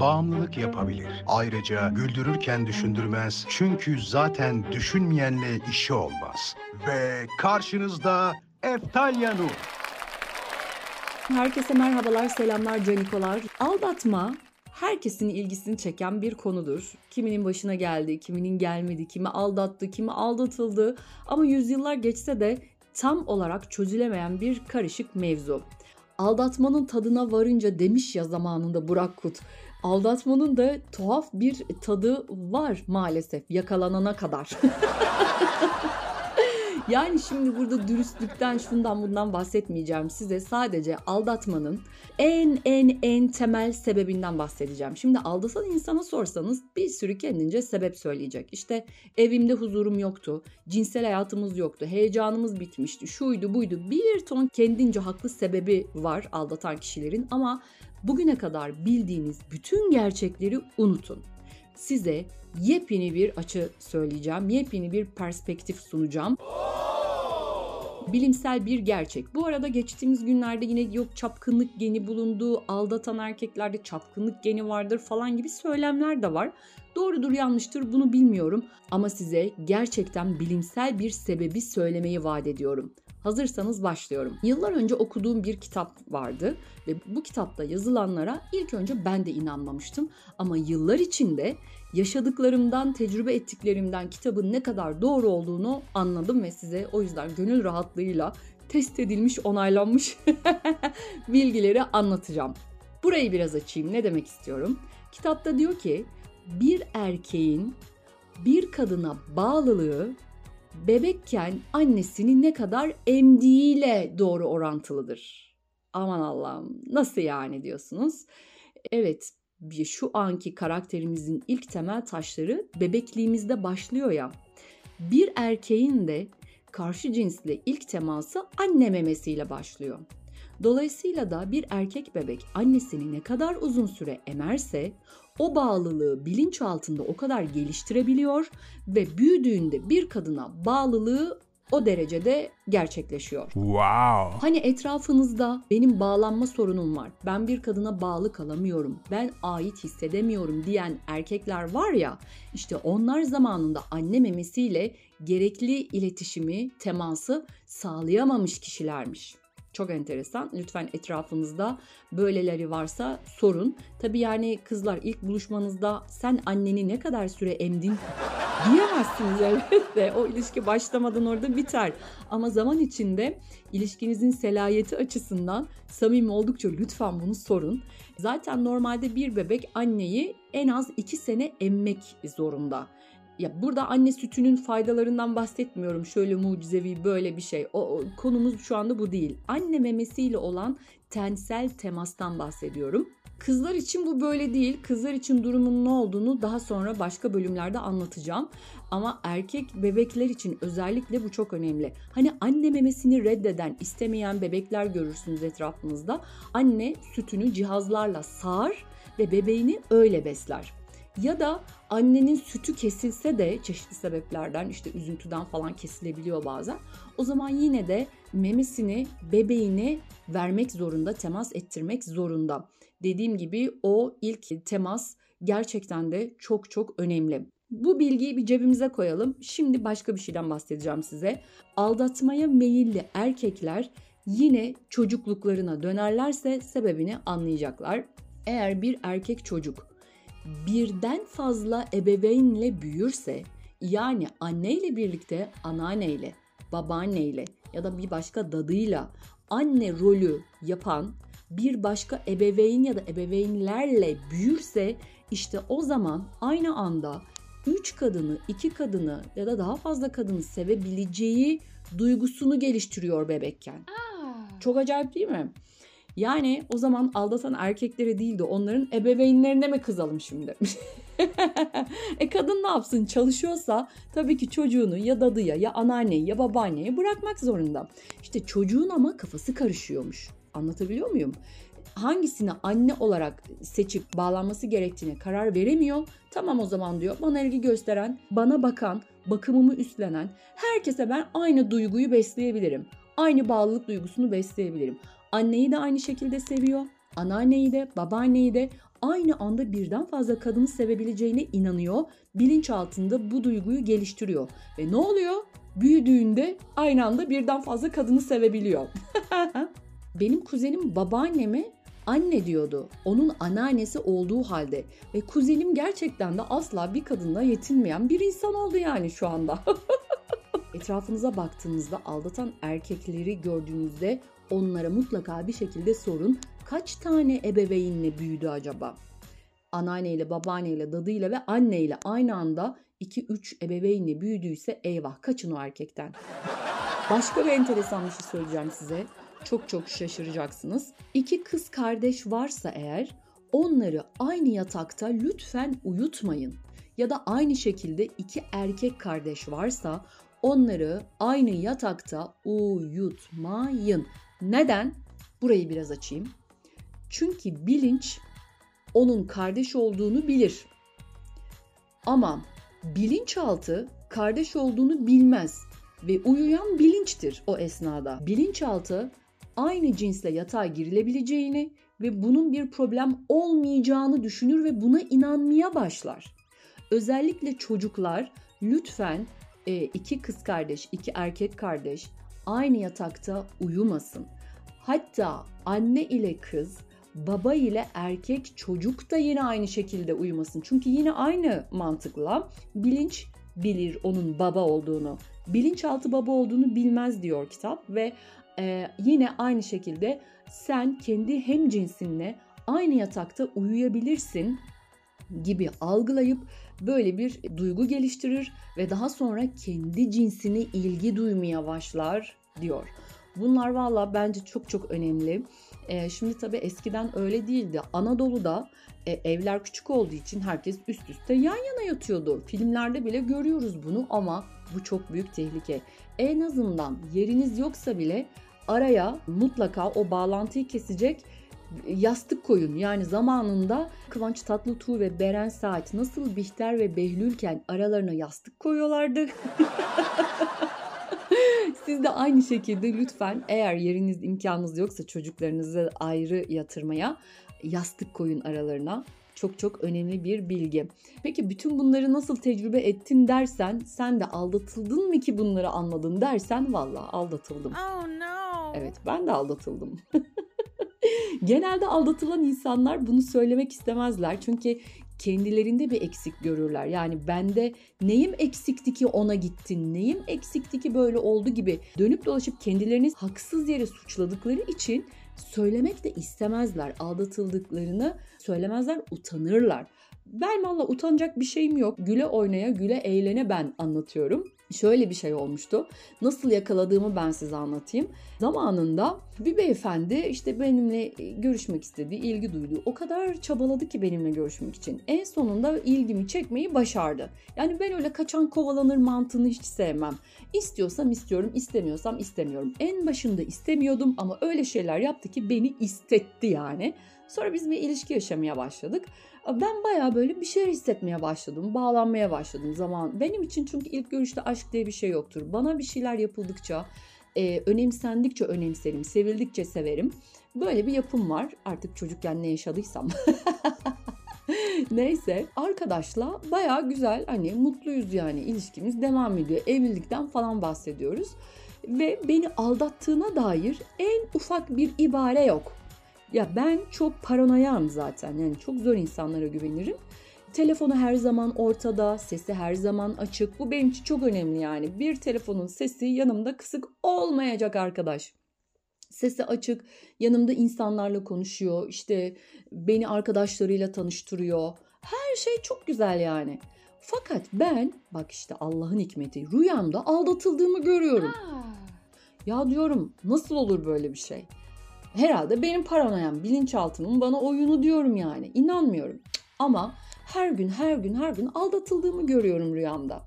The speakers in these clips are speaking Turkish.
bağımlılık yapabilir. Ayrıca güldürürken düşündürmez çünkü zaten düşünmeyenle işi olmaz. Ve karşınızda Eftalya Nur. Herkese merhabalar, selamlar, canikolar. Aldatma herkesin ilgisini çeken bir konudur. Kiminin başına geldi, kiminin gelmedi, kimi aldattı, kimi aldatıldı. Ama yüzyıllar geçse de tam olarak çözülemeyen bir karışık mevzu. Aldatmanın tadına varınca demiş ya zamanında Burak Kut. Aldatmanın da tuhaf bir tadı var maalesef yakalanana kadar. Yani şimdi burada dürüstlükten şundan bundan bahsetmeyeceğim size. Sadece aldatmanın en en en temel sebebinden bahsedeceğim. Şimdi aldatan insana sorsanız bir sürü kendince sebep söyleyecek. İşte evimde huzurum yoktu, cinsel hayatımız yoktu, heyecanımız bitmişti, şuydu buydu. Bir ton kendince haklı sebebi var aldatan kişilerin ama bugüne kadar bildiğiniz bütün gerçekleri unutun size yepyeni bir açı söyleyeceğim. Yepyeni bir perspektif sunacağım. Bilimsel bir gerçek. Bu arada geçtiğimiz günlerde yine yok çapkınlık geni bulundu, aldatan erkeklerde çapkınlık geni vardır falan gibi söylemler de var. Doğrudur yanlıştır bunu bilmiyorum ama size gerçekten bilimsel bir sebebi söylemeyi vaat ediyorum. Hazırsanız başlıyorum. Yıllar önce okuduğum bir kitap vardı ve bu kitapta yazılanlara ilk önce ben de inanmamıştım. Ama yıllar içinde yaşadıklarımdan, tecrübe ettiklerimden kitabın ne kadar doğru olduğunu anladım ve size o yüzden gönül rahatlığıyla test edilmiş, onaylanmış bilgileri anlatacağım. Burayı biraz açayım. Ne demek istiyorum? Kitapta diyor ki bir erkeğin bir kadına bağlılığı bebekken annesini ne kadar emdiğiyle doğru orantılıdır. Aman Allah'ım nasıl yani diyorsunuz. Evet şu anki karakterimizin ilk temel taşları bebekliğimizde başlıyor ya. Bir erkeğin de karşı cinsle ilk teması anne memesiyle başlıyor. Dolayısıyla da bir erkek bebek annesini ne kadar uzun süre emerse o bağlılığı bilinç altında o kadar geliştirebiliyor ve büyüdüğünde bir kadına bağlılığı o derecede gerçekleşiyor. Wow. Hani etrafınızda benim bağlanma sorunum var. Ben bir kadına bağlı kalamıyorum. Ben ait hissedemiyorum diyen erkekler var ya. işte onlar zamanında anne memesiyle gerekli iletişimi, teması sağlayamamış kişilermiş. Çok enteresan. Lütfen etrafınızda böyleleri varsa sorun. Tabii yani kızlar ilk buluşmanızda sen anneni ne kadar süre emdin diyemezsiniz elbette. O ilişki başlamadan orada biter. Ama zaman içinde ilişkinizin selayeti açısından samimi oldukça lütfen bunu sorun. Zaten normalde bir bebek anneyi en az 2 sene emmek zorunda. Ya burada anne sütünün faydalarından bahsetmiyorum. Şöyle mucizevi böyle bir şey. O, o konumuz şu anda bu değil. Anne memesiyle olan tensel temastan bahsediyorum. Kızlar için bu böyle değil. Kızlar için durumun ne olduğunu daha sonra başka bölümlerde anlatacağım. Ama erkek bebekler için özellikle bu çok önemli. Hani anne memesini reddeden, istemeyen bebekler görürsünüz etrafınızda. Anne sütünü cihazlarla sağar ve bebeğini öyle besler. Ya da annenin sütü kesilse de çeşitli sebeplerden işte üzüntüden falan kesilebiliyor bazen. O zaman yine de memesini bebeğine vermek zorunda, temas ettirmek zorunda. Dediğim gibi o ilk temas gerçekten de çok çok önemli. Bu bilgiyi bir cebimize koyalım. Şimdi başka bir şeyden bahsedeceğim size. Aldatmaya meyilli erkekler yine çocukluklarına dönerlerse sebebini anlayacaklar. Eğer bir erkek çocuk birden fazla ebeveynle büyürse yani anneyle birlikte anneanneyle, babaanneyle ya da bir başka dadıyla anne rolü yapan bir başka ebeveyn ya da ebeveynlerle büyürse işte o zaman aynı anda 3 kadını, 2 kadını ya da daha fazla kadını sevebileceği duygusunu geliştiriyor bebekken. Aa. Çok acayip değil mi? Yani o zaman aldatan erkeklere değil de onların ebeveynlerine mi kızalım şimdi? e kadın ne yapsın çalışıyorsa tabii ki çocuğunu ya dadıya ya anneanneyi ya babaanneye bırakmak zorunda. İşte çocuğun ama kafası karışıyormuş. Anlatabiliyor muyum? hangisini anne olarak seçip bağlanması gerektiğine karar veremiyor. Tamam o zaman diyor bana ilgi gösteren, bana bakan, bakımımı üstlenen herkese ben aynı duyguyu besleyebilirim. Aynı bağlılık duygusunu besleyebilirim. Anneyi de aynı şekilde seviyor. Anneanneyi de, babaanneyi de aynı anda birden fazla kadını sevebileceğine inanıyor. Bilinç altında bu duyguyu geliştiriyor. Ve ne oluyor? Büyüdüğünde aynı anda birden fazla kadını sevebiliyor. Benim kuzenim babaanneme anne diyordu. Onun anneannesi olduğu halde. Ve kuzenim gerçekten de asla bir kadınla yetinmeyen bir insan oldu yani şu anda. Etrafınıza baktığınızda aldatan erkekleri gördüğünüzde onlara mutlaka bir şekilde sorun. Kaç tane ebeveynle büyüdü acaba? Anneanneyle, babaanneyle, dadıyla ve anneyle aynı anda 2-3 ebeveynle büyüdüyse eyvah kaçın o erkekten. Başka bir enteresan bir şey söyleyeceğim size. Çok çok şaşıracaksınız. İki kız kardeş varsa eğer onları aynı yatakta lütfen uyutmayın. Ya da aynı şekilde iki erkek kardeş varsa onları aynı yatakta uyutmayın. Neden? Burayı biraz açayım. Çünkü bilinç onun kardeş olduğunu bilir. Ama bilinçaltı kardeş olduğunu bilmez ve uyuyan bilinçtir o esnada. Bilinçaltı aynı cinsle yatağa girilebileceğini ve bunun bir problem olmayacağını düşünür ve buna inanmaya başlar. Özellikle çocuklar lütfen iki kız kardeş, iki erkek kardeş aynı yatakta uyumasın. Hatta anne ile kız, baba ile erkek çocuk da yine aynı şekilde uyumasın. Çünkü yine aynı mantıkla bilinç bilir onun baba olduğunu. Bilinçaltı baba olduğunu bilmez diyor kitap ve e, yine aynı şekilde sen kendi hem cinsinle aynı yatakta uyuyabilirsin gibi algılayıp böyle bir duygu geliştirir ve daha sonra kendi cinsine ilgi duymaya başlar diyor. Bunlar valla bence çok çok önemli. Ee, şimdi tabii eskiden öyle değildi. Anadolu'da e, evler küçük olduğu için herkes üst üste yan yana yatıyordu. Filmlerde bile görüyoruz bunu ama bu çok büyük tehlike. En azından yeriniz yoksa bile araya mutlaka o bağlantıyı kesecek yastık koyun. Yani zamanında Kıvanç Tatlıtuğ ve Beren Saat nasıl Bihter ve Behlülken aralarına yastık koyuyorlardı. Siz de aynı şekilde lütfen eğer yeriniz imkanınız yoksa çocuklarınızı ayrı yatırmaya yastık koyun aralarına. Çok çok önemli bir bilgi. Peki bütün bunları nasıl tecrübe ettin dersen sen de aldatıldın mı ki bunları anladın dersen valla aldatıldım. Oh no. Evet ben de aldatıldım. Genelde aldatılan insanlar bunu söylemek istemezler. Çünkü kendilerinde bir eksik görürler. Yani bende neyim eksikti ki ona gittin, neyim eksikti ki böyle oldu gibi dönüp dolaşıp kendilerini haksız yere suçladıkları için söylemek de istemezler. Aldatıldıklarını söylemezler, utanırlar. Ben valla utanacak bir şeyim yok. Güle oynaya, güle eğlene ben anlatıyorum. Şöyle bir şey olmuştu. Nasıl yakaladığımı ben size anlatayım. Zamanında bir beyefendi işte benimle görüşmek istedi, ilgi duydu. O kadar çabaladı ki benimle görüşmek için. En sonunda ilgimi çekmeyi başardı. Yani ben öyle kaçan kovalanır mantığını hiç sevmem. İstiyorsam istiyorum, istemiyorsam istemiyorum. En başında istemiyordum ama öyle şeyler yaptı ki beni istetti yani. Sonra biz bir ilişki yaşamaya başladık. Ben baya böyle bir şeyler hissetmeye başladım. Bağlanmaya başladım zaman. Benim için çünkü ilk görüşte aşk diye bir şey yoktur. Bana bir şeyler yapıldıkça, e, önemsendikçe önemserim, sevildikçe severim. Böyle bir yapım var. Artık çocukken ne yaşadıysam. Neyse arkadaşla baya güzel hani mutluyuz yani ilişkimiz devam ediyor. Evlilikten falan bahsediyoruz. Ve beni aldattığına dair en ufak bir ibare yok. Ya ben çok paranoyam zaten. Yani çok zor insanlara güvenirim. Telefonu her zaman ortada, sesi her zaman açık. Bu benim için çok önemli yani. Bir telefonun sesi yanımda kısık olmayacak arkadaş. Sesi açık, yanımda insanlarla konuşuyor, işte beni arkadaşlarıyla tanıştırıyor. Her şey çok güzel yani. Fakat ben bak işte Allah'ın hikmeti rüyamda aldatıldığımı görüyorum. Ya diyorum nasıl olur böyle bir şey? Herhalde benim paranoyam bilinçaltımın bana oyunu diyorum yani. İnanmıyorum. Ama her gün her gün her gün aldatıldığımı görüyorum rüyamda.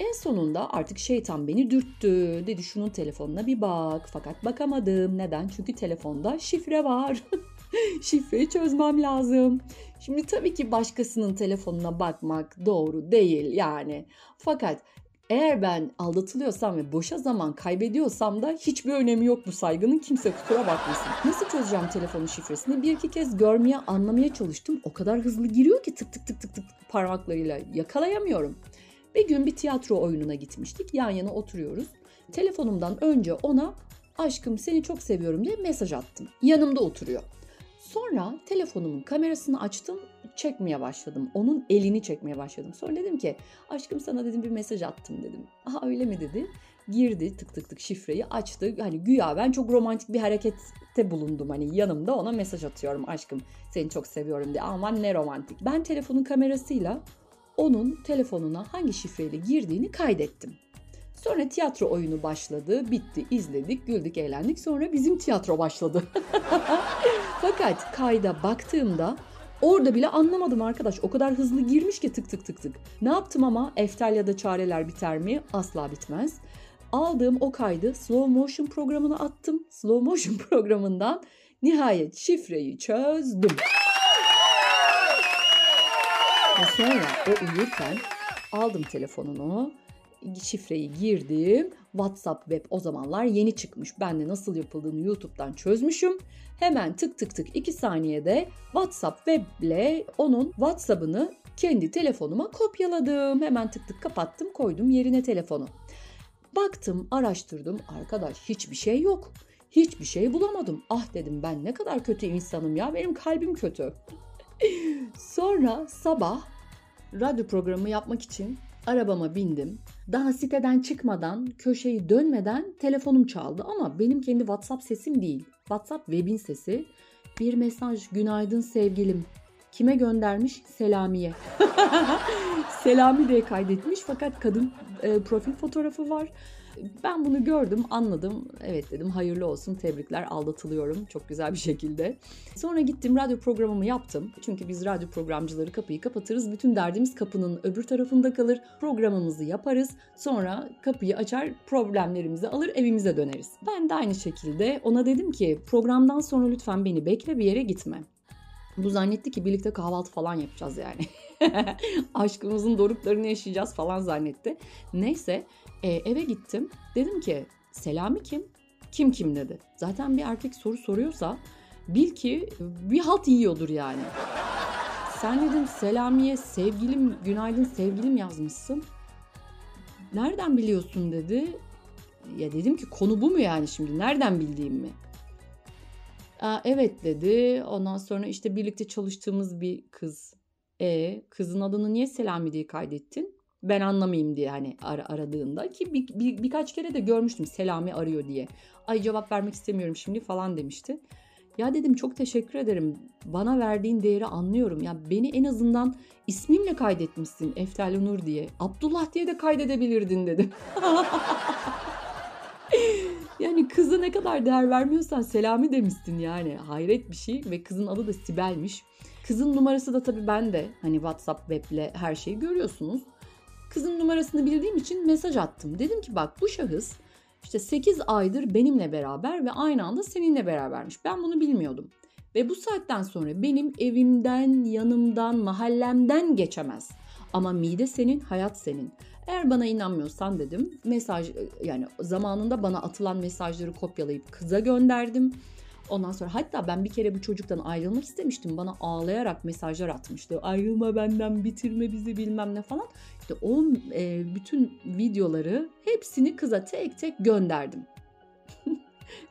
En sonunda artık şeytan beni dürttü. Dedi şunun telefonuna bir bak. Fakat bakamadım. Neden? Çünkü telefonda şifre var. Şifreyi çözmem lazım. Şimdi tabii ki başkasının telefonuna bakmak doğru değil yani. Fakat Eğer ben aldatılıyorsam ve boşa zaman kaybediyorsam da hiçbir önemi yok bu saygının. Kimse kusura bakmasın. Nasıl çözeceğim telefonun şifresini? Bir iki kez görmeye, anlamaya çalıştım. O kadar hızlı giriyor ki tık tık tık tık tık parmaklarıyla yakalayamıyorum. Bir gün bir tiyatro oyununa gitmiştik. Yan yana oturuyoruz. Telefonumdan önce ona aşkım seni çok seviyorum diye mesaj attım. Yanımda oturuyor. Sonra telefonumun kamerasını açtım, çekmeye başladım. Onun elini çekmeye başladım. Sonra dedim ki aşkım sana dedim bir mesaj attım dedim. Aha öyle mi dedi. Girdi tık tık tık şifreyi açtı. Hani güya ben çok romantik bir harekette bulundum. Hani yanımda ona mesaj atıyorum aşkım seni çok seviyorum diye. Aman ne romantik. Ben telefonun kamerasıyla onun telefonuna hangi şifreyle girdiğini kaydettim. Sonra tiyatro oyunu başladı, bitti, izledik, güldük, eğlendik. Sonra bizim tiyatro başladı. Fakat kayda baktığımda orada bile anlamadım arkadaş. O kadar hızlı girmiş ki tık tık tık tık. Ne yaptım ama Eftalya'da çareler biter mi? Asla bitmez. Aldığım o kaydı slow motion programına attım. Slow motion programından nihayet şifreyi çözdüm. Ve sonra o uyurken aldım telefonunu, şifreyi girdim. WhatsApp web o zamanlar yeni çıkmış. Ben de nasıl yapıldığını YouTube'dan çözmüşüm. Hemen tık tık tık 2 saniyede WhatsApp weble onun WhatsApp'ını kendi telefonuma kopyaladım. Hemen tık tık kapattım koydum yerine telefonu. Baktım araştırdım arkadaş hiçbir şey yok. Hiçbir şey bulamadım. Ah dedim ben ne kadar kötü insanım ya benim kalbim kötü. Sonra sabah radyo programı yapmak için arabama bindim. Daha siteden çıkmadan, köşeyi dönmeden telefonum çaldı ama benim kendi WhatsApp sesim değil. WhatsApp webin sesi. Bir mesaj günaydın sevgilim. Kime göndermiş? Selamiye. Selami diye kaydetmiş fakat kadın e, profil fotoğrafı var. Ben bunu gördüm, anladım. Evet dedim hayırlı olsun, tebrikler, aldatılıyorum çok güzel bir şekilde. Sonra gittim radyo programımı yaptım. Çünkü biz radyo programcıları kapıyı kapatırız. Bütün derdimiz kapının öbür tarafında kalır. Programımızı yaparız. Sonra kapıyı açar, problemlerimizi alır, evimize döneriz. Ben de aynı şekilde ona dedim ki programdan sonra lütfen beni bekle bir yere gitme. Bu zannetti ki birlikte kahvaltı falan yapacağız yani. Aşkımızın doruklarını yaşayacağız falan zannetti. Neyse e, eve gittim. Dedim ki Selami kim? Kim kim dedi. Zaten bir erkek soru soruyorsa bil ki bir halt yiyordur yani. Sen dedim Selami'ye sevgilim, günaydın sevgilim yazmışsın. Nereden biliyorsun dedi. Ya dedim ki konu bu mu yani şimdi? Nereden bildiğim mi? Aa, evet dedi. Ondan sonra işte birlikte çalıştığımız bir kız. E kızın adını niye Selami diye kaydettin? Ben anlamayayım diye hani ar- aradığında ki bir, bir, birkaç kere de görmüştüm Selami arıyor diye. Ay cevap vermek istemiyorum şimdi falan demişti. Ya dedim çok teşekkür ederim. Bana verdiğin değeri anlıyorum. Ya beni en azından ismimle kaydetmişsin Eftel Nur diye. Abdullah diye de kaydedebilirdin dedim. yani kıza ne kadar değer vermiyorsan Selami demişsin yani. Hayret bir şey ve kızın adı da Sibel'miş. Kızın numarası da tabii bende. Hani WhatsApp weble her şeyi görüyorsunuz. Kızın numarasını bildiğim için mesaj attım. Dedim ki bak bu şahıs işte 8 aydır benimle beraber ve aynı anda seninle berabermiş. Ben bunu bilmiyordum. Ve bu saatten sonra benim evimden, yanımdan, mahallemden geçemez. Ama mide senin, hayat senin. Eğer bana inanmıyorsan dedim mesaj yani zamanında bana atılan mesajları kopyalayıp kıza gönderdim. Ondan sonra hatta ben bir kere bu çocuktan ayrılmak istemiştim. Bana ağlayarak mesajlar atmıştı. Ayrılma benden, bitirme bizi bilmem ne falan. İşte o e, bütün videoları hepsini kıza tek tek gönderdim.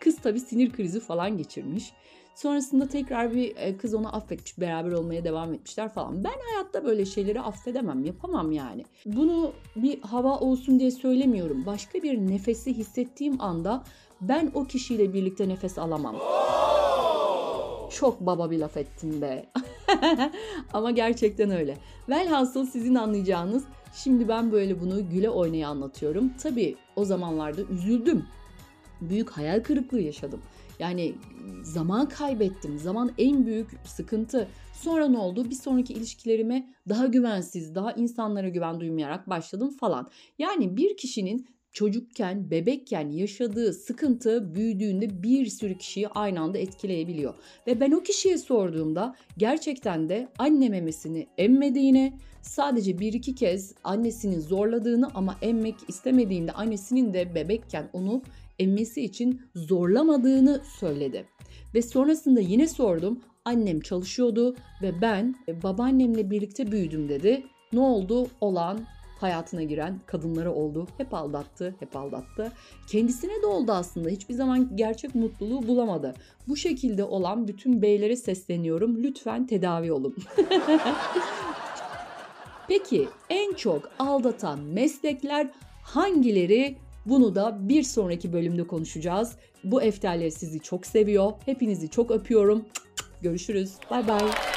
Kız tabii sinir krizi falan geçirmiş. Sonrasında tekrar bir e, kız onu affetmiş, beraber olmaya devam etmişler falan. Ben hayatta böyle şeyleri affedemem, yapamam yani. Bunu bir hava olsun diye söylemiyorum. Başka bir nefesi hissettiğim anda ben o kişiyle birlikte nefes alamam. Çok baba bir laf ettim be. Ama gerçekten öyle. Velhasıl sizin anlayacağınız şimdi ben böyle bunu güle oynaya anlatıyorum. Tabii o zamanlarda üzüldüm. Büyük hayal kırıklığı yaşadım. Yani zaman kaybettim. Zaman en büyük sıkıntı. Sonra ne oldu? Bir sonraki ilişkilerime daha güvensiz, daha insanlara güven duymayarak başladım falan. Yani bir kişinin çocukken, bebekken yaşadığı sıkıntı büyüdüğünde bir sürü kişiyi aynı anda etkileyebiliyor. Ve ben o kişiye sorduğumda gerçekten de anne memesini emmediğini, sadece bir iki kez annesinin zorladığını ama emmek istemediğinde annesinin de bebekken onu emmesi için zorlamadığını söyledi. Ve sonrasında yine sordum. Annem çalışıyordu ve ben e, babaannemle birlikte büyüdüm dedi. Ne oldu? Olan hayatına giren kadınlara oldu. Hep aldattı, hep aldattı. Kendisine de oldu aslında. Hiçbir zaman gerçek mutluluğu bulamadı. Bu şekilde olan bütün beylere sesleniyorum. Lütfen tedavi olun. Peki en çok aldatan meslekler hangileri? Bunu da bir sonraki bölümde konuşacağız. Bu efterler sizi çok seviyor. Hepinizi çok öpüyorum. Görüşürüz. Bay bay.